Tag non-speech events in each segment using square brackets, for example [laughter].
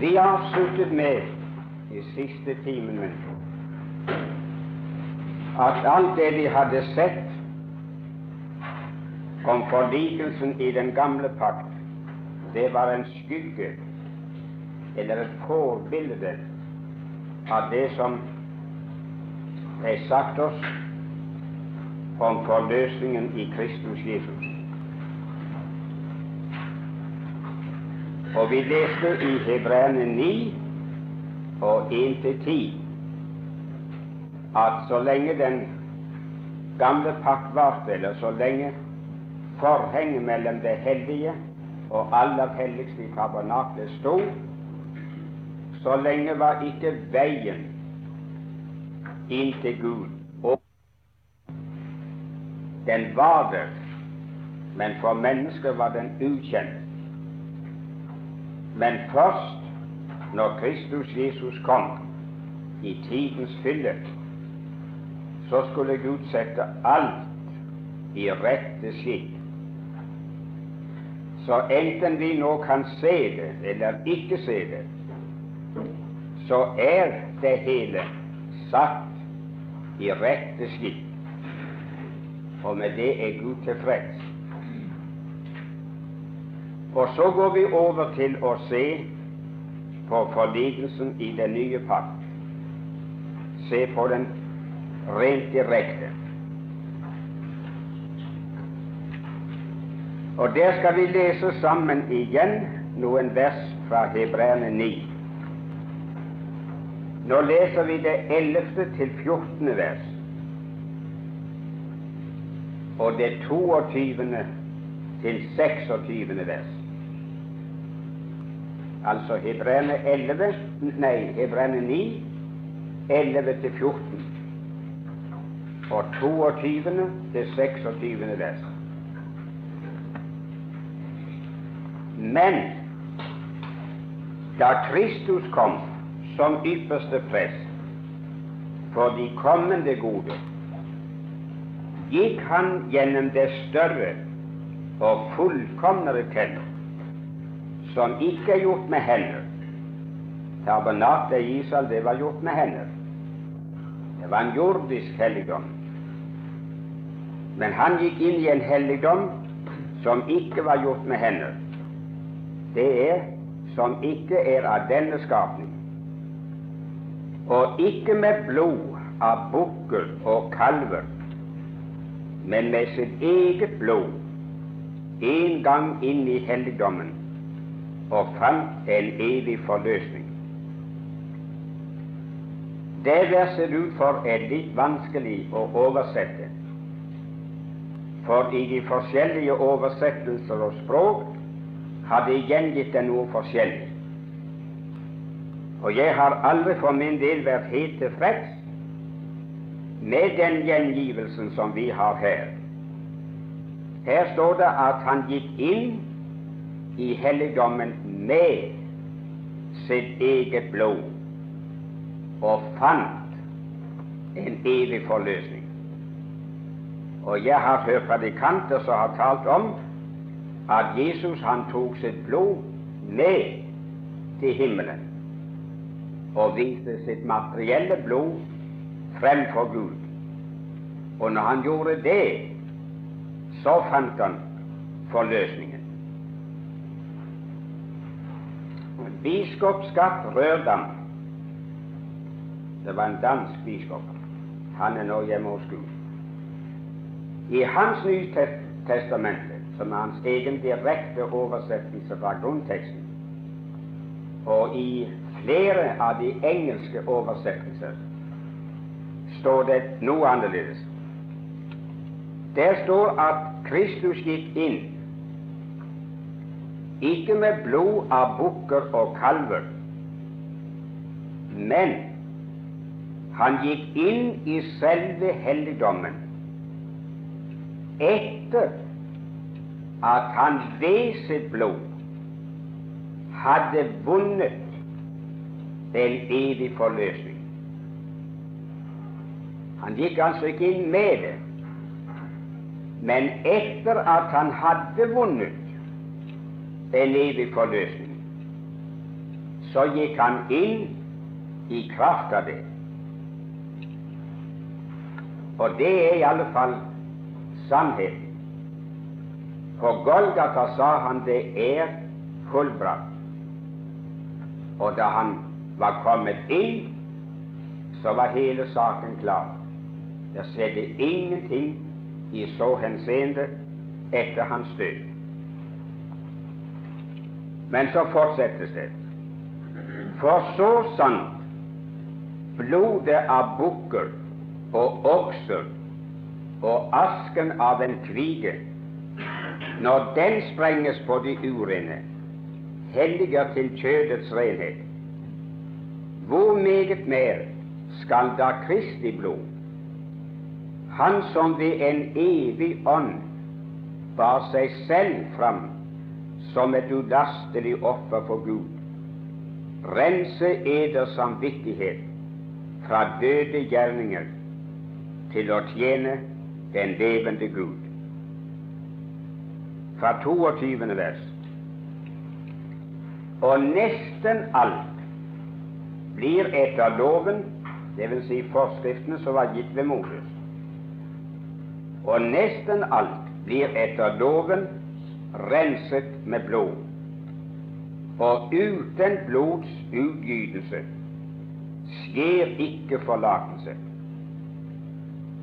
Vi avsluttet med i siste timen min at alt det vi hadde sett om forlikelsen i den gamle pakt, det var en skygge eller et forbilde av det som er sagt oss om forløsningen i Kristus Jesus. Og vi leste i Hebreerne 9 og 1-10 at så lenge den gamle pakt varte, eller så lenge forhenget mellom det hellige og aller helligste i tabernaklet sto, så lenge var ikke veien inn til Gud og Den var der, men for mennesker var den ukjent. Men først når Kristus Jesus kom i tidens fylde, så skulle Gud sette alt i rette skikk. Så enten vi nå kan se det eller ikke se det, så er det hele satt i rette skikk. Og med det er Gud tilfreds. Og så går vi over til å se på forlikelsen i den nye pakt. Se på den rent direkte. Og der skal vi lese sammen igjen noen vers fra Hebreerne 9. Nå leser vi det 11. til 14. vers og det 22. til 26. vers. Altså Hebreerne 11 Nei, Hebreerne 9, 11 til 14 og 22. til 26. vers. Men da Kristus kom som ypperste prest for de kommende gode, gikk han gjennom det større og fullkomnere telt, som ikke er gjort med hender. Tabernaklet i Israel, det var gjort med hender. Det var en jordisk helligdom. Men han gikk inn i en helligdom som ikke var gjort med hender. Det er som ikke er av denne skapning, og ikke med blod av bukker og kalver, men med sitt eget blod en gang inn i helligdommen og fant en evig forløsning. Det verset utfor er litt vanskelig å oversette, for i de forskjellige oversettelser og språk har det gjengitt det noe forskjellig. Og jeg har aldri for min del vært helt tilfreds med den gjengivelsen som vi har her. Her står det at han gikk inn i helligdommen med sitt eget blod og fant en evig forløsning. Og jeg har hørt predikanter som har talt om at Jesus han tok sitt blod med til himmelen og viste sitt materielle blod fremfor Gud. Og når han gjorde det, så fant han forløsningen. Biskop Skatt Rørdam det var en dansk biskop. Han er nå hjemme hos Gud. I hans Nye testamente, som er hans egen direkte oversettelse fra grunnteksten, og i flere av de engelske oversettelser, står det noe annerledes. Der står at Kristus gikk inn ikke med blod av bukker og kalver, men han gikk inn i selve helligdommen. Etter at han ved sitt blod hadde vunnet en evig forløsning. Han gikk altså ikke inn med det, men etter at han hadde vunnet en evig forløsning, så gikk han inn i kraft av det. Og det er i alle fall sannheten. På Golgata sa han det er fullbrakt. Og da han var kommet inn, så var hele saken klar. Det skjedde ingenting i så henseende etter hans død. Men så fortsettes det. For så sant blodet av bukker og okser og asken av en kvige, når den sprenges på de urene, helliger til kjødets renhet, hvor meget mer skal da Kristi blod, Han som ved en evig ånd bar seg selv fram som et ulastelig offer for Gud, rense eders samvittighet fra døde gjerninger til å tjene den levende Gud. Fra 22. vers. Og nesten alt blir etter loven, dvs. Si forskriftene som var gitt ved Moses. Og nesten alt blir etter loven renset med blod. Og uten blods utgytelse skjer ikke forlatelse.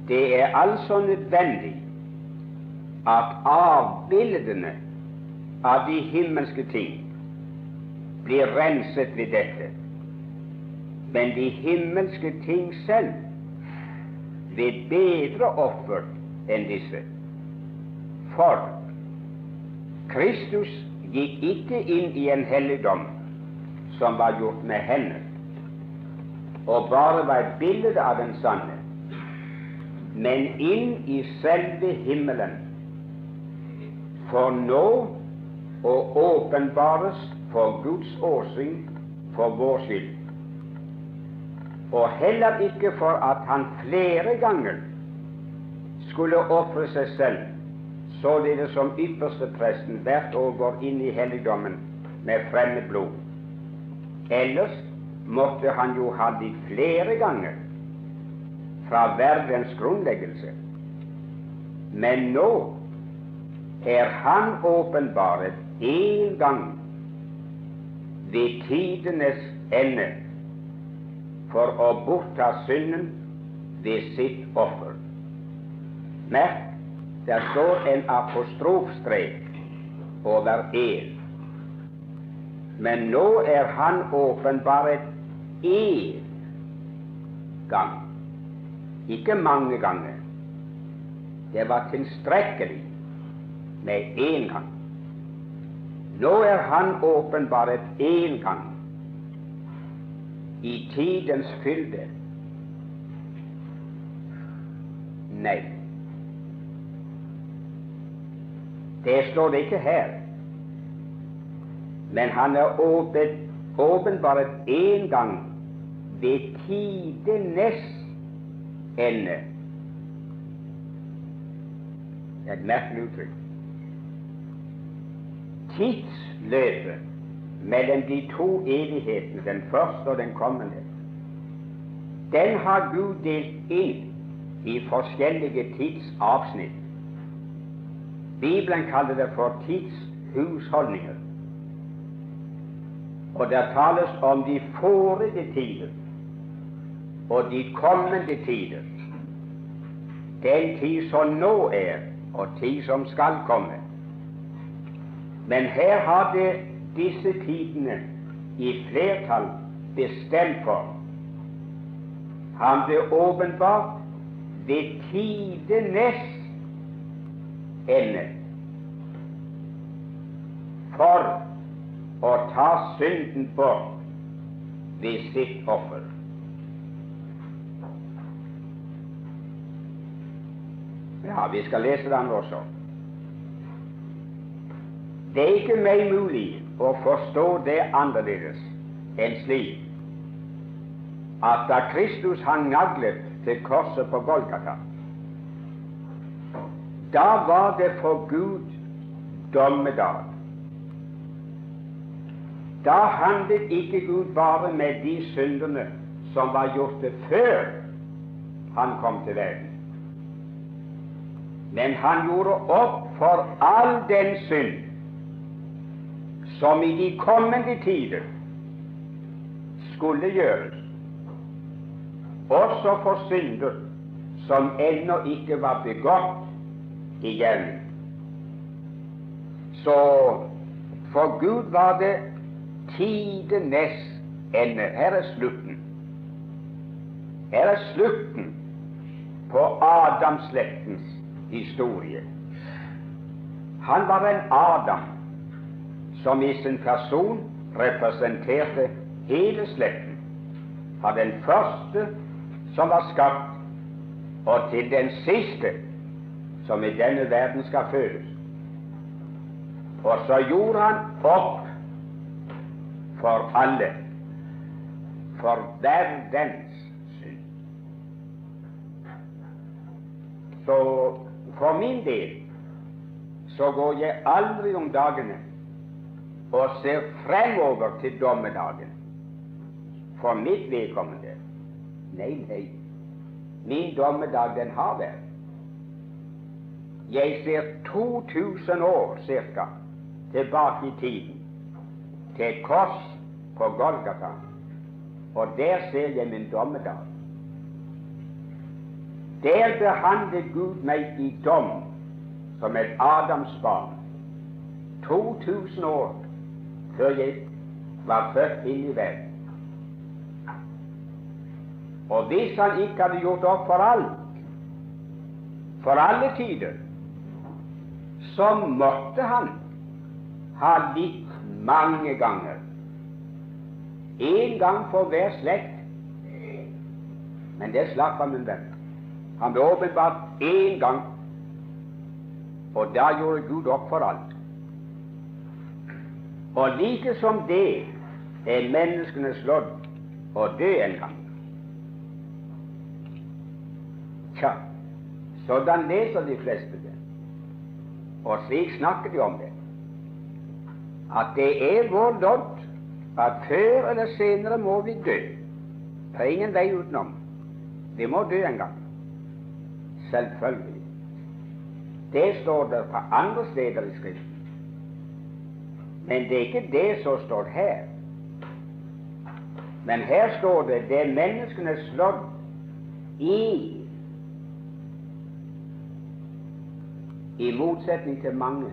Det er altså nødvendig at avbildene av de himmelske ting blir renset ved dette, men de himmelske ting selv blir bedre offer enn disse. For Kristus gikk ikke inn i en helligdom som var gjort med hender, og bare var et bilde av den sanne men inn i selve himmelen, for nå å åpenbares for Guds åsyn for vår skyld. Og heller ikke for at han flere ganger skulle ofre seg selv, således som ypperste presten hvert år går inn i helligdommen med fremmed blod. Ellers måtte han jo ha de flere ganger fra verdens grunnleggelse. Men nå er Han åpenbaret én gang ved tidenes ende for å bortta synden ved sitt offer. Merk, der står en apostrofstrek over én. Men nå er Han åpenbaret én gang. Ikke mange ganger. Det var tilstrekkelig med én gang. Nå er Han åpenbart én gang i tidens fylde. Nei. Det står det ikke her. Men han er åpenbart én gang ved tidenes ende. Et merkelig uttrykk. Tidsløpet mellom de to evighetene, den første og den kommende, den har Gud delt inn i forskjellige tidsavsnitt. Bibelen kaller det for tidshusholdninger. Og der tales om de forrige tider og de kommende tider, den tid som nå er, og tid som skal komme. Men her har det disse tidene i flertall bestemt for. Han ble åpenbart ved tidenes ende for å ta synden bort ved sitt offer. Ja, vi skal lese den også. Det er ikke meg mulig å forstå det annerledes enn slik at da Kristus hang naglet til korset på Golgata, da var det for Gud dommedag. da handlet ikke Gud bare med de syndene som var gjort det før han kom til verden. Men han gjorde opp for all den synd som i de kommende tider skulle gjøres, også for synder som ennå ikke var begått i hjelmen. Så for Gud var det tidenes ende. Her er slutten. Her er slutten på Adamslektens historie. Han var en Adam som i sin person representerte hele slekten, fra den første som var skapt, og til den siste som i denne verden skal fødes. Og så gjorde han opp for alle, for verdens synd. Så for min del så går jeg aldri om dagene og ser fremover til dommedagen for mitt vedkommende. Nei, nei. Min dommedag, den har vært. Jeg ser 2000 år ca. tilbake i tiden, til et kors på Golgata, og der ser jeg min dommedag. Der behandlet Gud meg i dom som et Adams barn. 2000 år før jeg var født inn i verden. Og hvis han ikke hadde gjort opp for alt, for alle tider, så måtte han ha litt mange ganger. Én gang for hver slekt. Men det slapp han, unna. Han ble åpenbart én gang, og da gjorde Gud opp for alt. Og like som det er menneskene slått og dø en gang. Tja, sådan leser de fleste det, og slik snakker de om det. At det er vår lodd at før eller senere må vi dø. Det er ingen vei utenom. Vi må dø en gang. Selvfølgelig. Det står der på andre steder i Skriften. Men det er ikke det som står her. Men her står det det er menneskenes slått i i motsetning til mange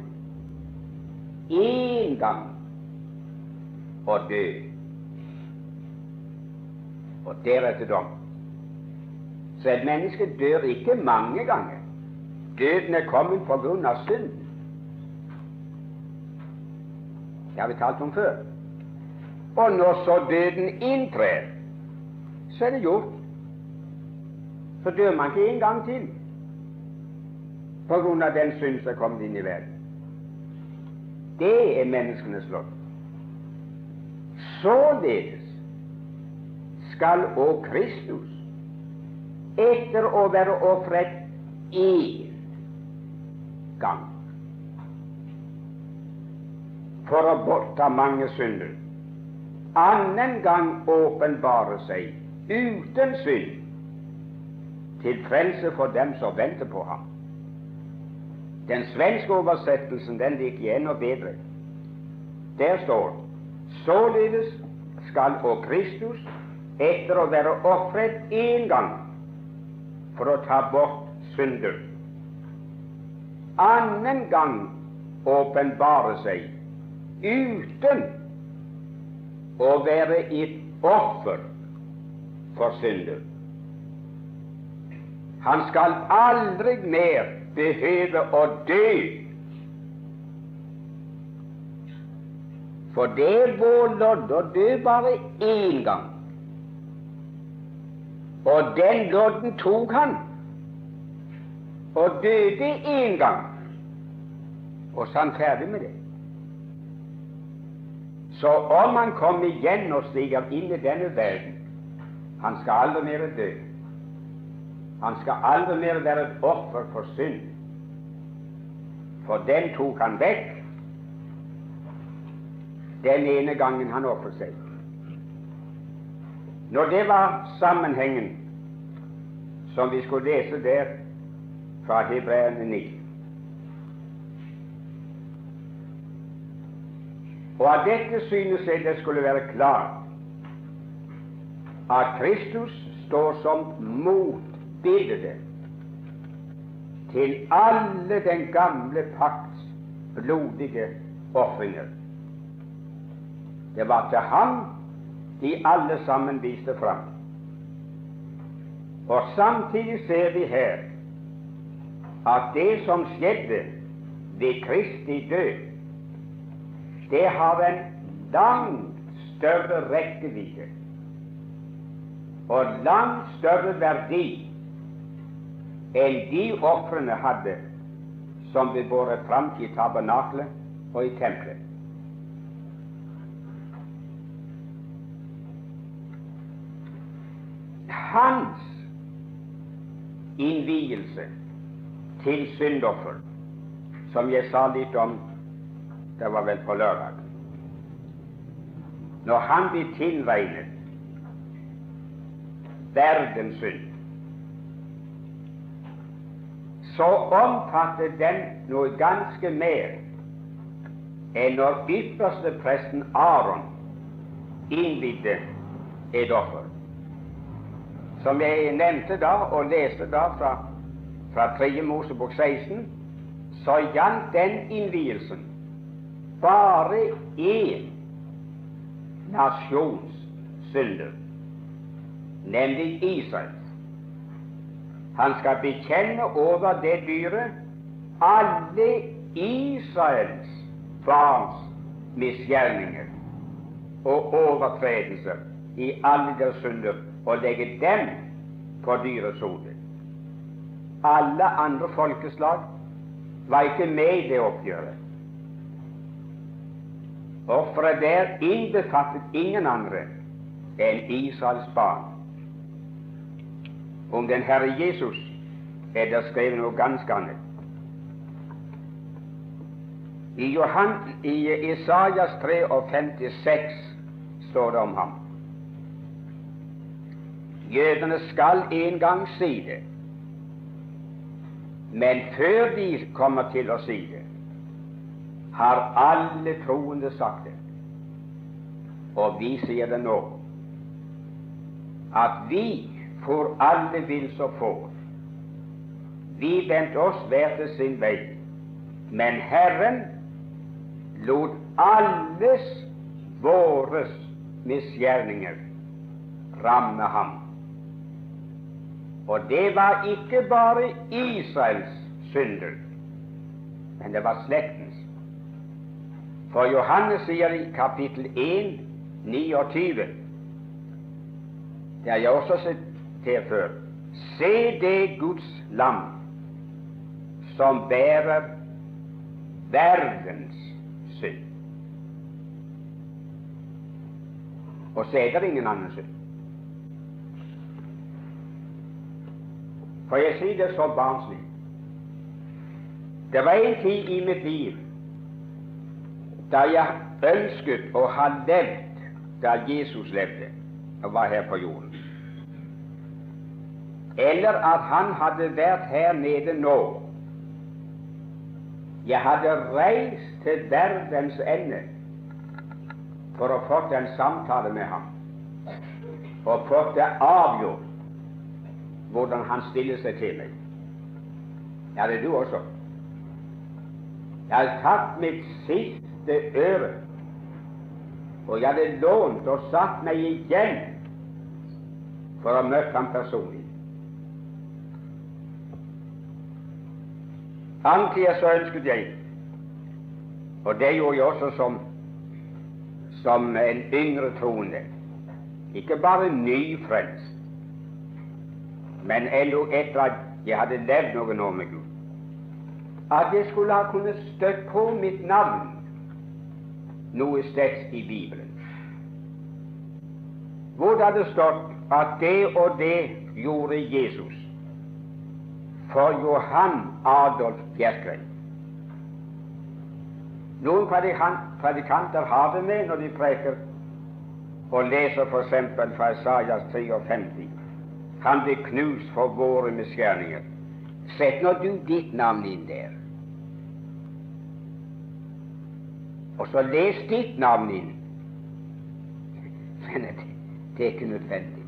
én gang å dø, og deretter dom. Så et menneske dør ikke mange ganger. Døden er kommet på grunn av synd. Det har vi talt om før. Og når så døden inntrer, så er det gjort. Så dør man ikke en gang til på grunn av den synd som er kommet inn i verden. Det er menneskenes lov. Således skal òg Kristus, etter å være ofret én gang for å bortta mange synder, annen gang åpenbare seg uten synd til frelse for dem som venter på ham. Den svenske oversettelsen den liker enda bedre. Der står således skal og Kristus, etter å være ofret én gang for å ta bort synder, annen gang åpenbare seg uten å være et offer for synder. Han skal aldri mer behøve å dø. For det er vår lodd å dø bare én gang. Og den lodden tok han, og døde én gang. Og så er han ferdig med det. Så om han kommer igjen og stiger inn i denne verden Han skal aldri mer dø. Han skal aldri mer være et offer for synd. For den tok han vekk den ene gangen han ofret seg. Når det var sammenhengen som vi skulle lese der fra Hebreerne 9 Og av dette synes jeg det skulle være klart at Kristus står som motbilde til alle den gamle pakts blodige ofringer. Det var til ham de alle sammen viste fram. Og samtidig ser vi her at det som skjedde ved Kristi død, det har en langt større rekkevidde og langt større verdi enn de ofrene hadde som ble båret fram i tabernaklet og i tempelet. Hans innvielse til syndoffer, som jeg sa litt om det var vel på lørdag. Når han blir tilregnet verdens synd, så omfatter den noe ganske mer enn når ypperste presten Aron innvidde et offer. Som jeg nevnte da og leste da fra, fra 3. Mosebok 16, så gjaldt den innvielsen bare én nasjons synder, nemlig Israels. Han skal bekjenne over det dyret alle Israels barns misgjerninger og overtredelser i alle deres synder og legge dem på dyrets hode. Alle andre folkeslag var ikke med i det oppgjøret. Offeret der innbefattet ingen andre enn Israels barn. Om den Herre Jesus er det skrevet noe ganske annet. I, Johan, i Isaias 53 står det om ham. Jødene skal en gang si det, men før de kommer til å si det, har alle troende sagt det. Og vi sier det nå, at vi for alle vil så få. Vi vendte oss hver til sin vei, men Herren lot alles våres misgjerninger ramme ham. Og det var ikke bare Israels synder, men det var slektens. For Johannes sier i kapittel 1, 29 Det har jeg også sett til før. Se det Guds lam som bærer verdens synd. Og så er det ingen annen synd. For jeg sier det så barnslig. Det var en tid i mitt liv da jeg ønsket å ha levd da Jesus levde og var her på jorden, eller at han hadde vært her nede nå. Jeg hadde reist til verdens ende for å få en samtale med ham og fått det avgjort hvordan han stiller seg til meg. Ja, det er du også. Jeg har tatt mitt siste øre. Og jeg hadde lånt og satt meg igjen for å møte ham personlig. Samtidig så ønsket jeg, og det gjorde jeg også som, som en yngre troende, ikke bare nyfrelst, men ennå etter at jeg hadde levd noen år med Gud, at jeg skulle ha kunnet støtt på mitt navn noe sted i Bibelen. Hvor det hadde stått at det og det gjorde Jesus for Johan Adolf Bjerkreim. Noen predikanter har det med når de preker og leser f.eks. fra Isaias 53 Han ble knust for våre misgjerninger. Sett nå du ditt navn inn der. Og så les ditt navn inn. [laughs] Men det, det er ikke nødvendig.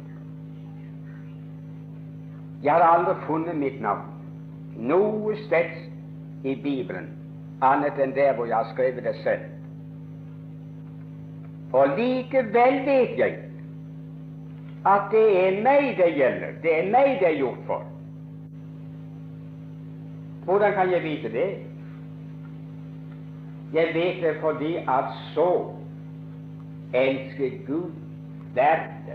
Jeg har aldri funnet mitt navn noe sted i Bibelen annet enn der hvor jeg har skrevet det selv. Og likevel vet jeg at det er meg det gjelder. Det er meg det er gjort for. Hvordan kan jeg vite det? Jeg vet det fordi at så elsker Gud verden.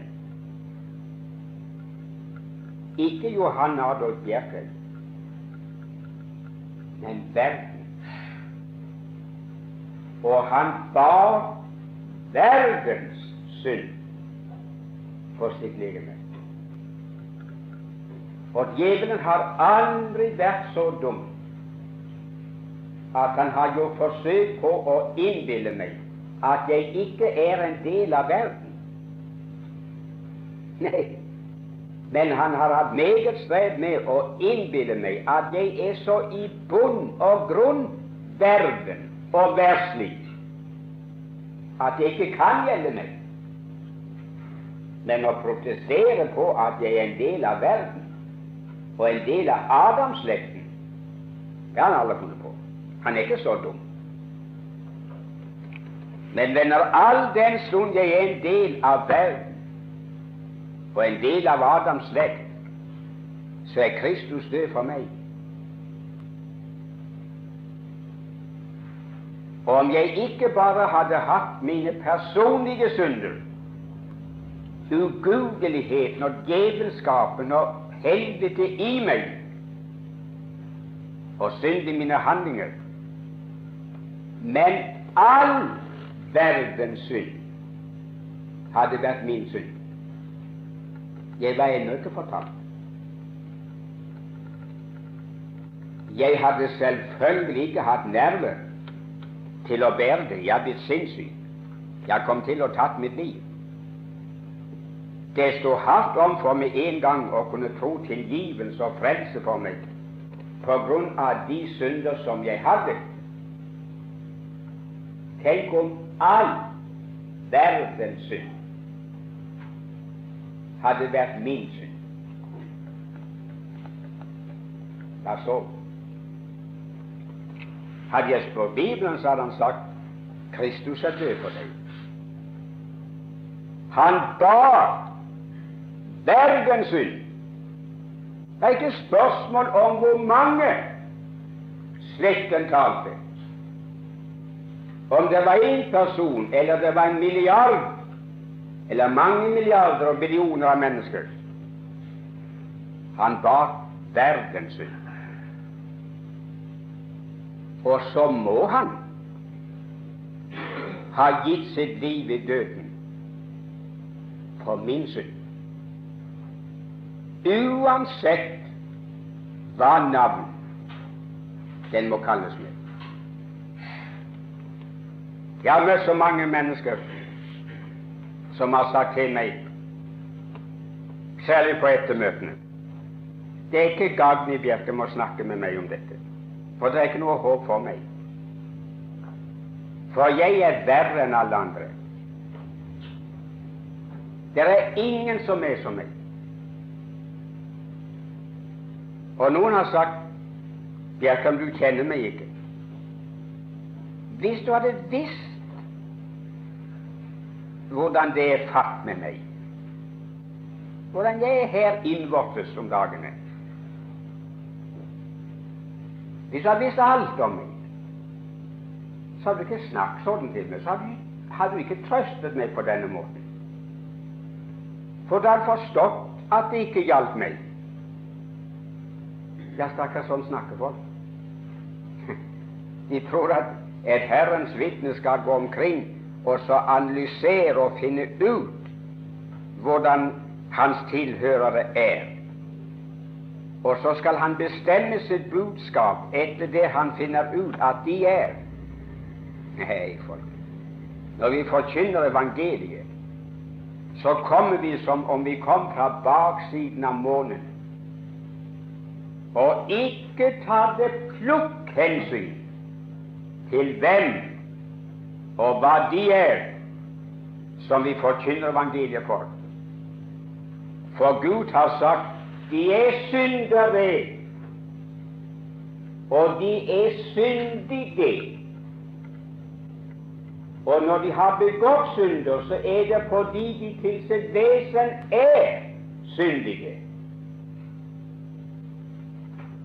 Ikke Johan Adolf Bjerkreim, men verden. Og han bar verdens synd på sitt legeme. Og djevelen har aldri vært så dum at han har gjort forsøk på å innbille meg at jeg ikke er en del av verden. Nei, men han har hatt meget strev med å innbille meg at jeg er så i bunn og grunn verden og verdslig at det ikke kan gjelde meg. Men å protestere på at jeg er en del av verden og en del av Adamslekten, det har han aldri funnet på. Han er ikke så dum. Men venner, all den stund jeg er en del av verden og en del av Adams slekt, så er Kristus død for meg. Og om jeg ikke bare hadde hatt mine personlige synder, ugudeligheten og djevelskapen og helvete i meg, og synd i mine handlinger, men all verdens synd hadde vært min synd. Jeg var ennå ikke fortapt. Jeg hadde selvfølgelig ikke hatt nerver til å bære det. Jeg er blitt sinnssyk. Jeg kom til å tatt mitt liv. Det sto hardt om for meg en gang å kunne tro tilgivelse og frelse for meg på grunn av de synder som jeg hadde. Tenk om all verdens synd hadde vært min synd. Hva så? Hadde jeg spurt Bibelen, så hadde han sagt Kristus er død for deg. Han bar verdens synd. Det er ikke spørsmål om hvor mange slekten talte. Om det var én person, eller det var en milliard, eller mange milliarder og billioner av mennesker. Han bar verden synd. Og så må han ha gitt sitt liv i døden for min synd. Uansett hva navn den må kalles med. Jeg har møtt så mange mennesker som har sagt til meg, særlig på ettermøtene Det er ikke gagn i Bjerke å snakke med meg om dette. For det er ikke noe håp for meg. For jeg er verre enn alle andre. Det er ingen som er som meg. Og noen har sagt Bjerkan, du kjenner meg ikke. Hvis du hadde visst hvordan det er fatt med meg, hvordan jeg er her innvortes om dagene hvis du visste visst alt om meg, så hadde du ikke snakket sånn til meg. Så hadde du, ikke trøstet meg på denne måten. For du hadde forstått at det ikke gjaldt meg. Ja, stakkars, sånn snakker folk. [laughs] De tror at et Herrens vitne skal gå omkring og så analysere og finne ut hvordan hans tilhørere er. Og så skal han bestemme sitt budskap etter det han finner ut at de er. Nei, folk, når vi forkynner evangeliet, så kommer vi som om vi kom fra baksiden av månen, og ikke tar det plukk hensyn til hvem og hva de er som vi forkynner evangeliet for. For Gud har sagt de er syndere, og de er syndige. Og når de har begått synder, så er det fordi de til sitt vesen er syndige.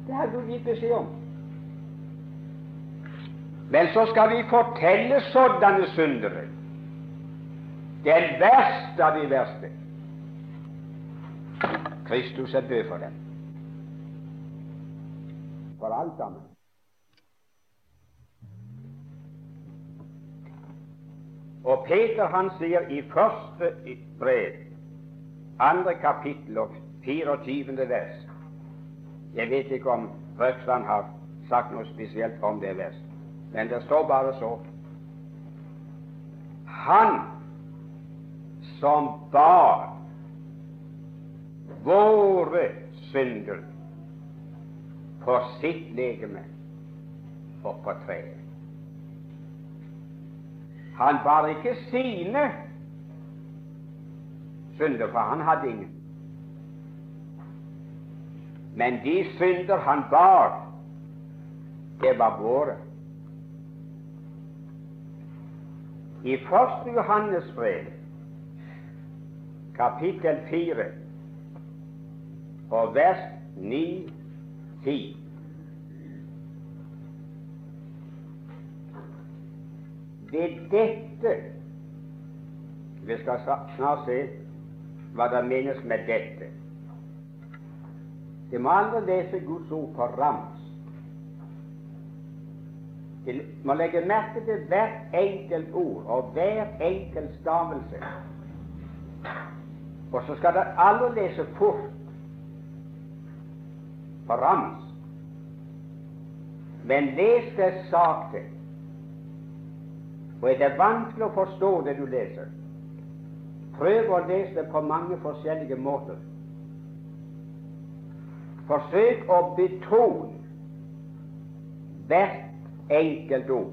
Det har Gud gitt beskjed om. Men så skal vi fortelle sådanne syndere, den verste av de verste. Kristus er død for dem. For alt sammen. Og Peter han sier i første brev, andre kapittel og 24. vers Jeg vet ikke om Røksland har sagt noe spesielt om det vers, men det står bare så Han som bar våre synder på sitt legeme og på treet. Han bar ikke sine synder, for han hadde ingen. Men de synder han bar, det var våre. I første Johannes brev, kapittel 4, og vers 9-10 ved dette Vi skal snart se hva det menes med dette. Det må andre lese Guds ord på rams. De legger legge merke til hvert enkelt ord og hver enkelt stavelse. Og så skal dere alle lese fort på rams. Men les det sakte. Og er det vanskelig å forstå det du leser, prøv å lese det på mange forskjellige måter. Forsøk å betone hvert enkelt ord,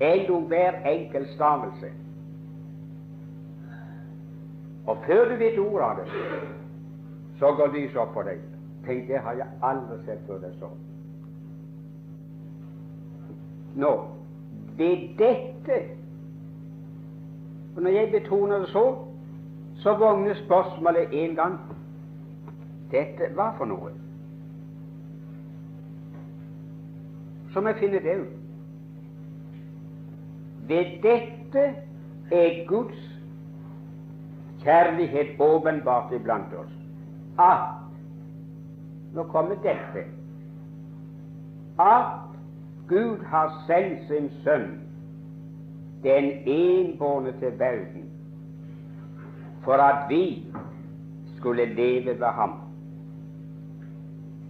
endog hver enkelt stavelse. Og før du vet ordet av det, så går lyset opp for deg. Tenk, det har jeg aldri sett før det så. Nå ved dette. Og Når jeg betoner det så, så vogner spørsmålet en gang dette hva for noe? Så må jeg finne det ut. Ved dette er Guds kjærlighet åpenbart iblant oss. At Nå kommer dette. At Gud har sendt sin sønn, den enbårne, til verden, for at vi skulle leve ved ham.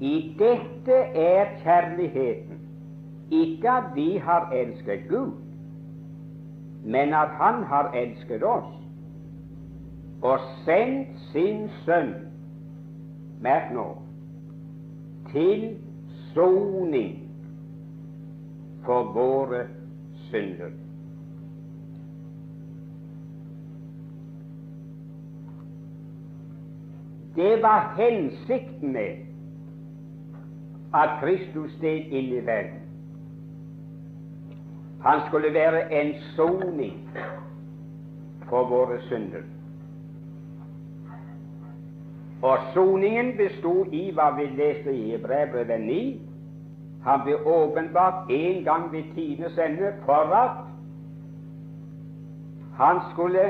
I dette er kjærligheten, ikke at vi har elsket Gud, men at Han har elsket oss og sendt sin sønn, merk nå, til soning for våre synder. Det var hensikten med at Kristus steg inn i verden. Han skulle være en soning for våre synder. Og soningen bestod i hva vi leste i Hebrevet 9, han ble åpenbart en gang ved tidenes ende for at han skulle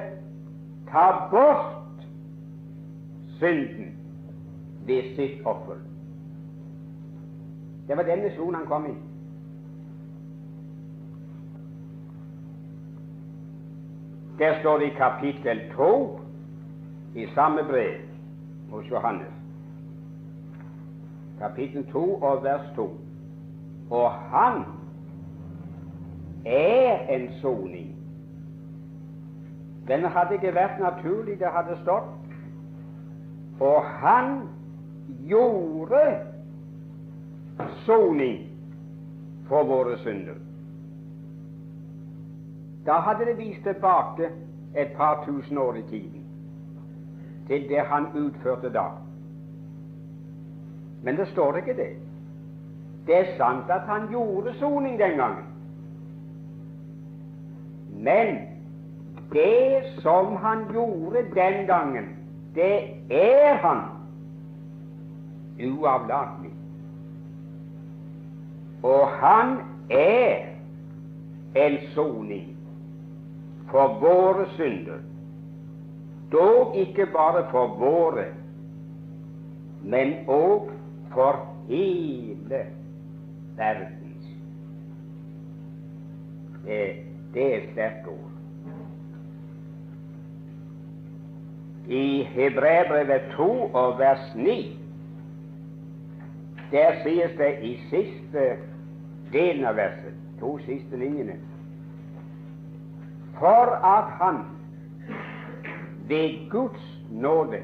ta bort synden ved sitt offer. Det var den misjonen han kom i. Der står det i kapittel 2 i samme brev hos Johannes. Kapittel 2 og vers 2. Og han er en soning. Den hadde ikke vært naturlig, det hadde stått. Og han gjorde soning for våre synder. Da hadde det vist tilbake et par tusen år i tiden til det han utførte da. Men det står ikke det. Det er sant at han gjorde soning den gangen. Men det som han gjorde den gangen, det er han uavlatelig. Og han er en soning for våre synder. Dog ikke bare for våre, men òg for hele verdens. Det, det er sterke ord. I Hebreabrevet 2 og vers 9 der sies det i siste delen av verset, to siste linjene For at han ved Guds nåde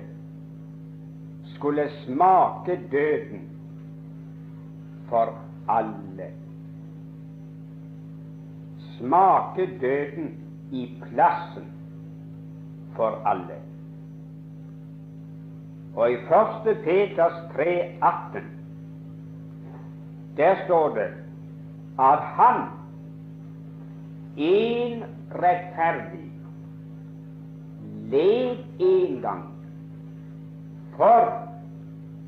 skulle smake døden for alle. Smake døden i plassen for alle. Og i 1. Peters 3,18 der står det at han, en rettferdig, led en gang for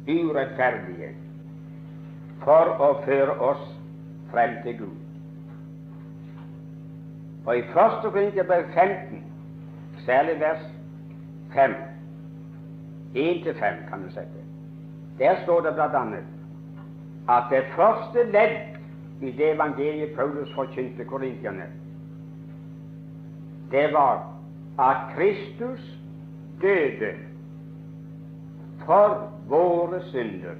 urettferdige, for å føre oss frem til Gud. Og i 1. Korinterbrev 15, særlig vers 5, 1-5 kan du sette, der står det annet at det første ledd i det evangeliet Paulus forkynte korintierne, det var at Kristus døde for våre synder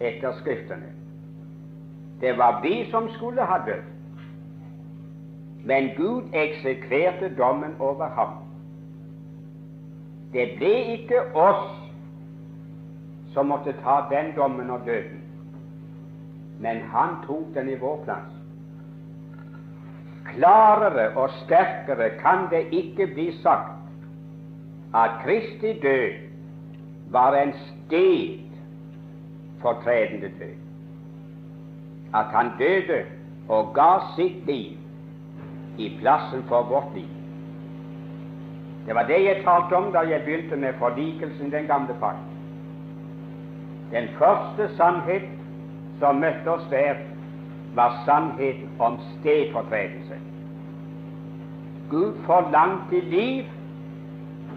etter Skriftene. Det var vi som skulle ha dødd, men Gud eksekverte dommen over ham. Det ble ikke oss som måtte ta den dommen og døden, men han tok den i vår plass. Klarere og sterkere kan det ikke bli sagt at Kristi død var en sted fortredende død. At han døde og ga sitt liv i plassen for vårt liv. Det var det jeg talte om da jeg begynte med forlikelsen den gamle pakt. Den første sannhet som møtte oss der, var sannheten om stedfortredelse. Gud forlangte liv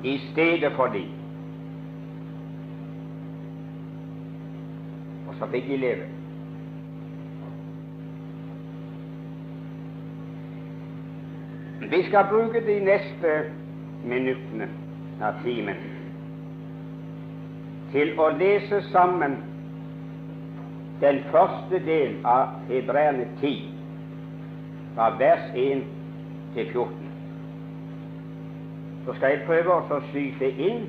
i stedet for liv. Og så fikk de leve. Vi skal bruke de neste minuttene av timen til å lese sammen den første del av Hebreerne 10, fra vers 1 til 14. Så skal jeg prøve å skyte inn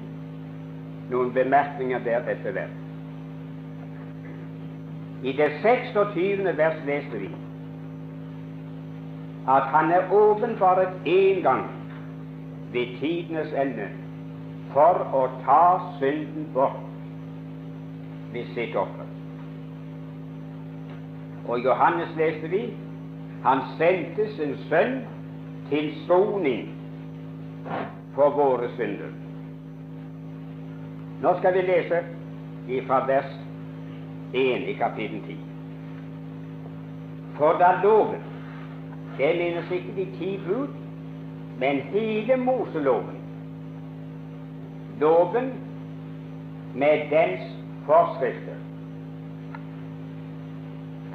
noen bemerkninger der etter hvert. I det 26. vers leste vi at han er åpenbart én gang ved tidenes ende for å ta synden bort ved sitt offer. Og Johannes leste vi han sendte sin sønn til soning for våre synder. Nå skal vi lese fra vers 1 i kapittel 10. For da loven Det minnes ikke de ti bud, men hele Moseloven. Loven med dens forskrifter.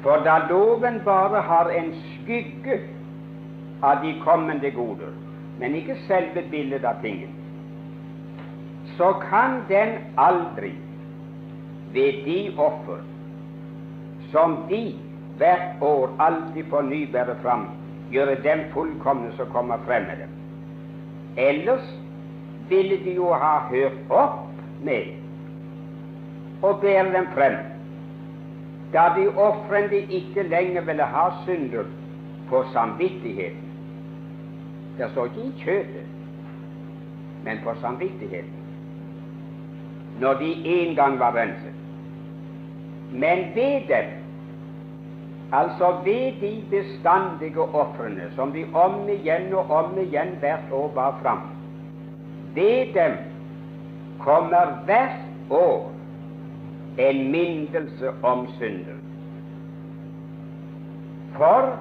For da loven bare har en skygge av de kommende goder, men ikke selve bildet av tingen, så kan den aldri ved de offer som de hvert år alltid får ny bære fram gjøre dem fullkomne som kommer frem med dem. Ellers ville de jo ha hørt opp med å bære dem frem, da de ofrende ikke lenger ville ha synder på samvittigheten. Det står ikke i kjøttet, men på samvittigheten. Når de en gang var renset. Men ved dem, altså ved de bestandige ofrene som de om igjen og om igjen hvert år bar fram, ved dem kommer hvert år en minnelse om synden. For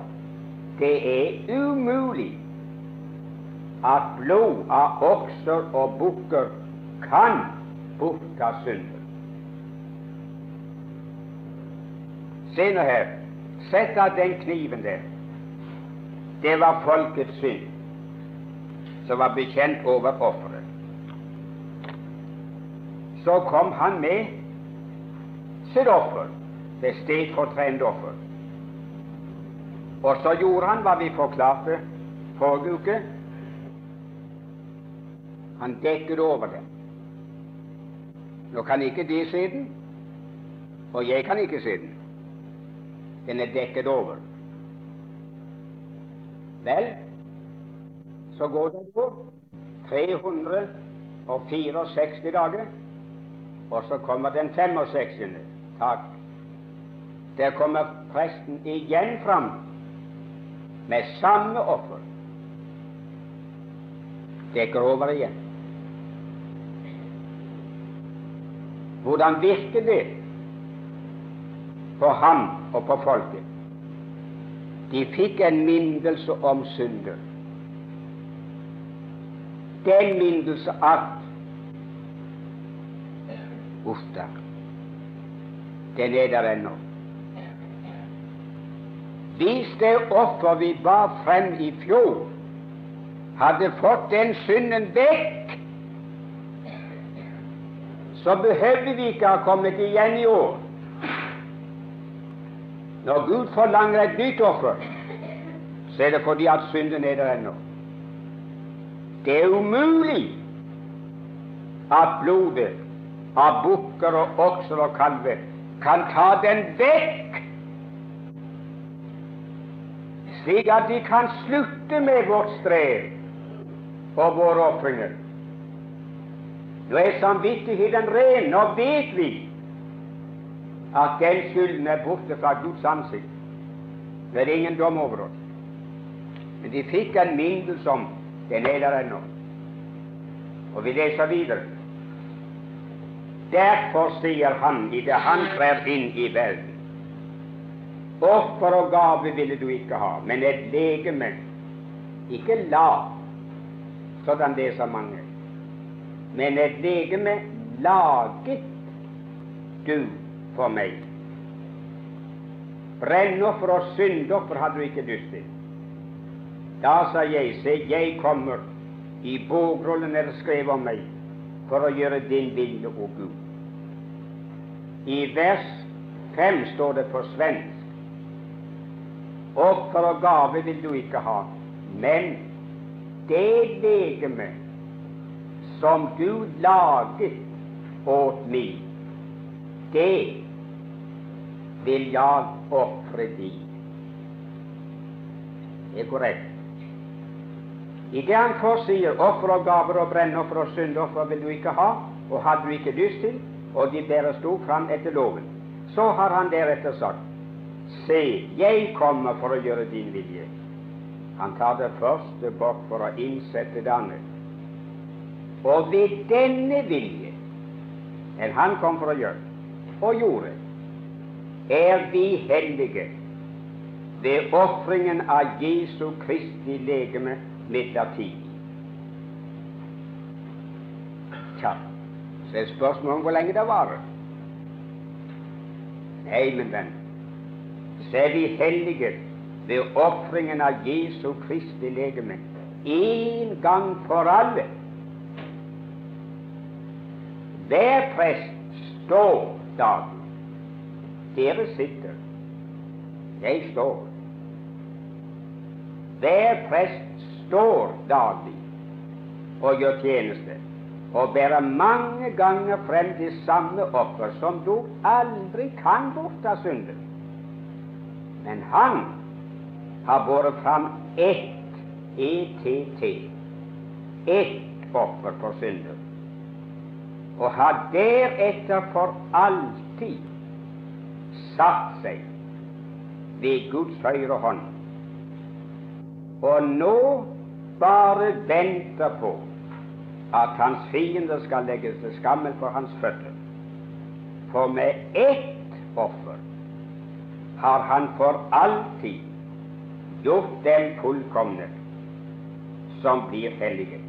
det er umulig at blod av okser og bukker kan bortta synden. Se nå her. Sett av den kniven der. Det var folkets synd som var bekjent over offeret. Så kom han med sitt offer, det stedfortredende offer. Og så gjorde han hva vi forklarte forrige uke. Han dekket over den. Nå kan ikke de se den, og jeg kan ikke se den. Den er dekket over. Vel, så går det på 364 dager, og så kommer den 65. Takk. Der kommer presten igjen fram med samme offer. Dekker over igjen. Hvordan virker det på ham og på folket? De fikk en mindelse om synder. Den mindelse at Uff da, den er der ennå. Hvis det offer vi bar frem i fjor, hadde fått den synden vekk, så behøvde vi ikke ha kommet igjen i år. Når Gud forlanger et nytt offer, så er det fordi at synden er der ennå. Det er umulig at blodet av bukker og okser og kalver kan ta den vekk, slik at de kan slutte med vårt strev og våre ofringer. Nå er samvittigheten ren. Nå vet vi at den skylden er borte fra Guds ansikt. Det er ingen dom over oss. Men de fikk en minnelse om den er der ennå. Og vi leser videre. Derfor sier han i det han trer inn i verden Offer og gave ville du ikke ha, men et legeme. Ikke la, sådan det er så mange, men et legeme laget du for meg. Brennoffer og syndoffer hadde du ikke lyst til. Da sa jeg, se, jeg kommer, i bogrullen er det skrevet om meg, for å gjøre din vilje, o Gud. I vers 5 står det på svensk Offer og gave vil du ikke ha, men det legeme som du laget åt meg, det vil jeg ofre deg. Det er korrekt. I det han får sier offer og gaver og brennoffer og syndoffer vil du ikke ha, og hadde du ikke lyst til, og de bæres sto fram etter loven, så har han deretter sagt Se, jeg kommer for å gjøre din vilje. Han tar det første bort for å innsette det andre. Og ved denne vilje, enn han kom for å gjøre, og gjorde, er vi hellige ved ofringen av Jesu Kristi legeme midlertidig. Tja, så er spørsmålet om hvor lenge det varer. Nei, min venn, så er vi hellige ved ofringen av Jesu Kristi legeme en gang for alle. Hver prest står dagen. Dere sitter. Jeg står. hver prest står daglig og gjør tjeneste og bærer mange ganger frem de samme offer, som dog aldri kan bortta synden. Men han har båret fram ett ETT, ett offer for synden, og har deretter for alltid satt seg ved Guds høyre hånd, og nå bare venter på at hans fiender skal legges til skammen for hans føtter. For med ett offer har han for alltid gjort dem fullkomne som blir hellige.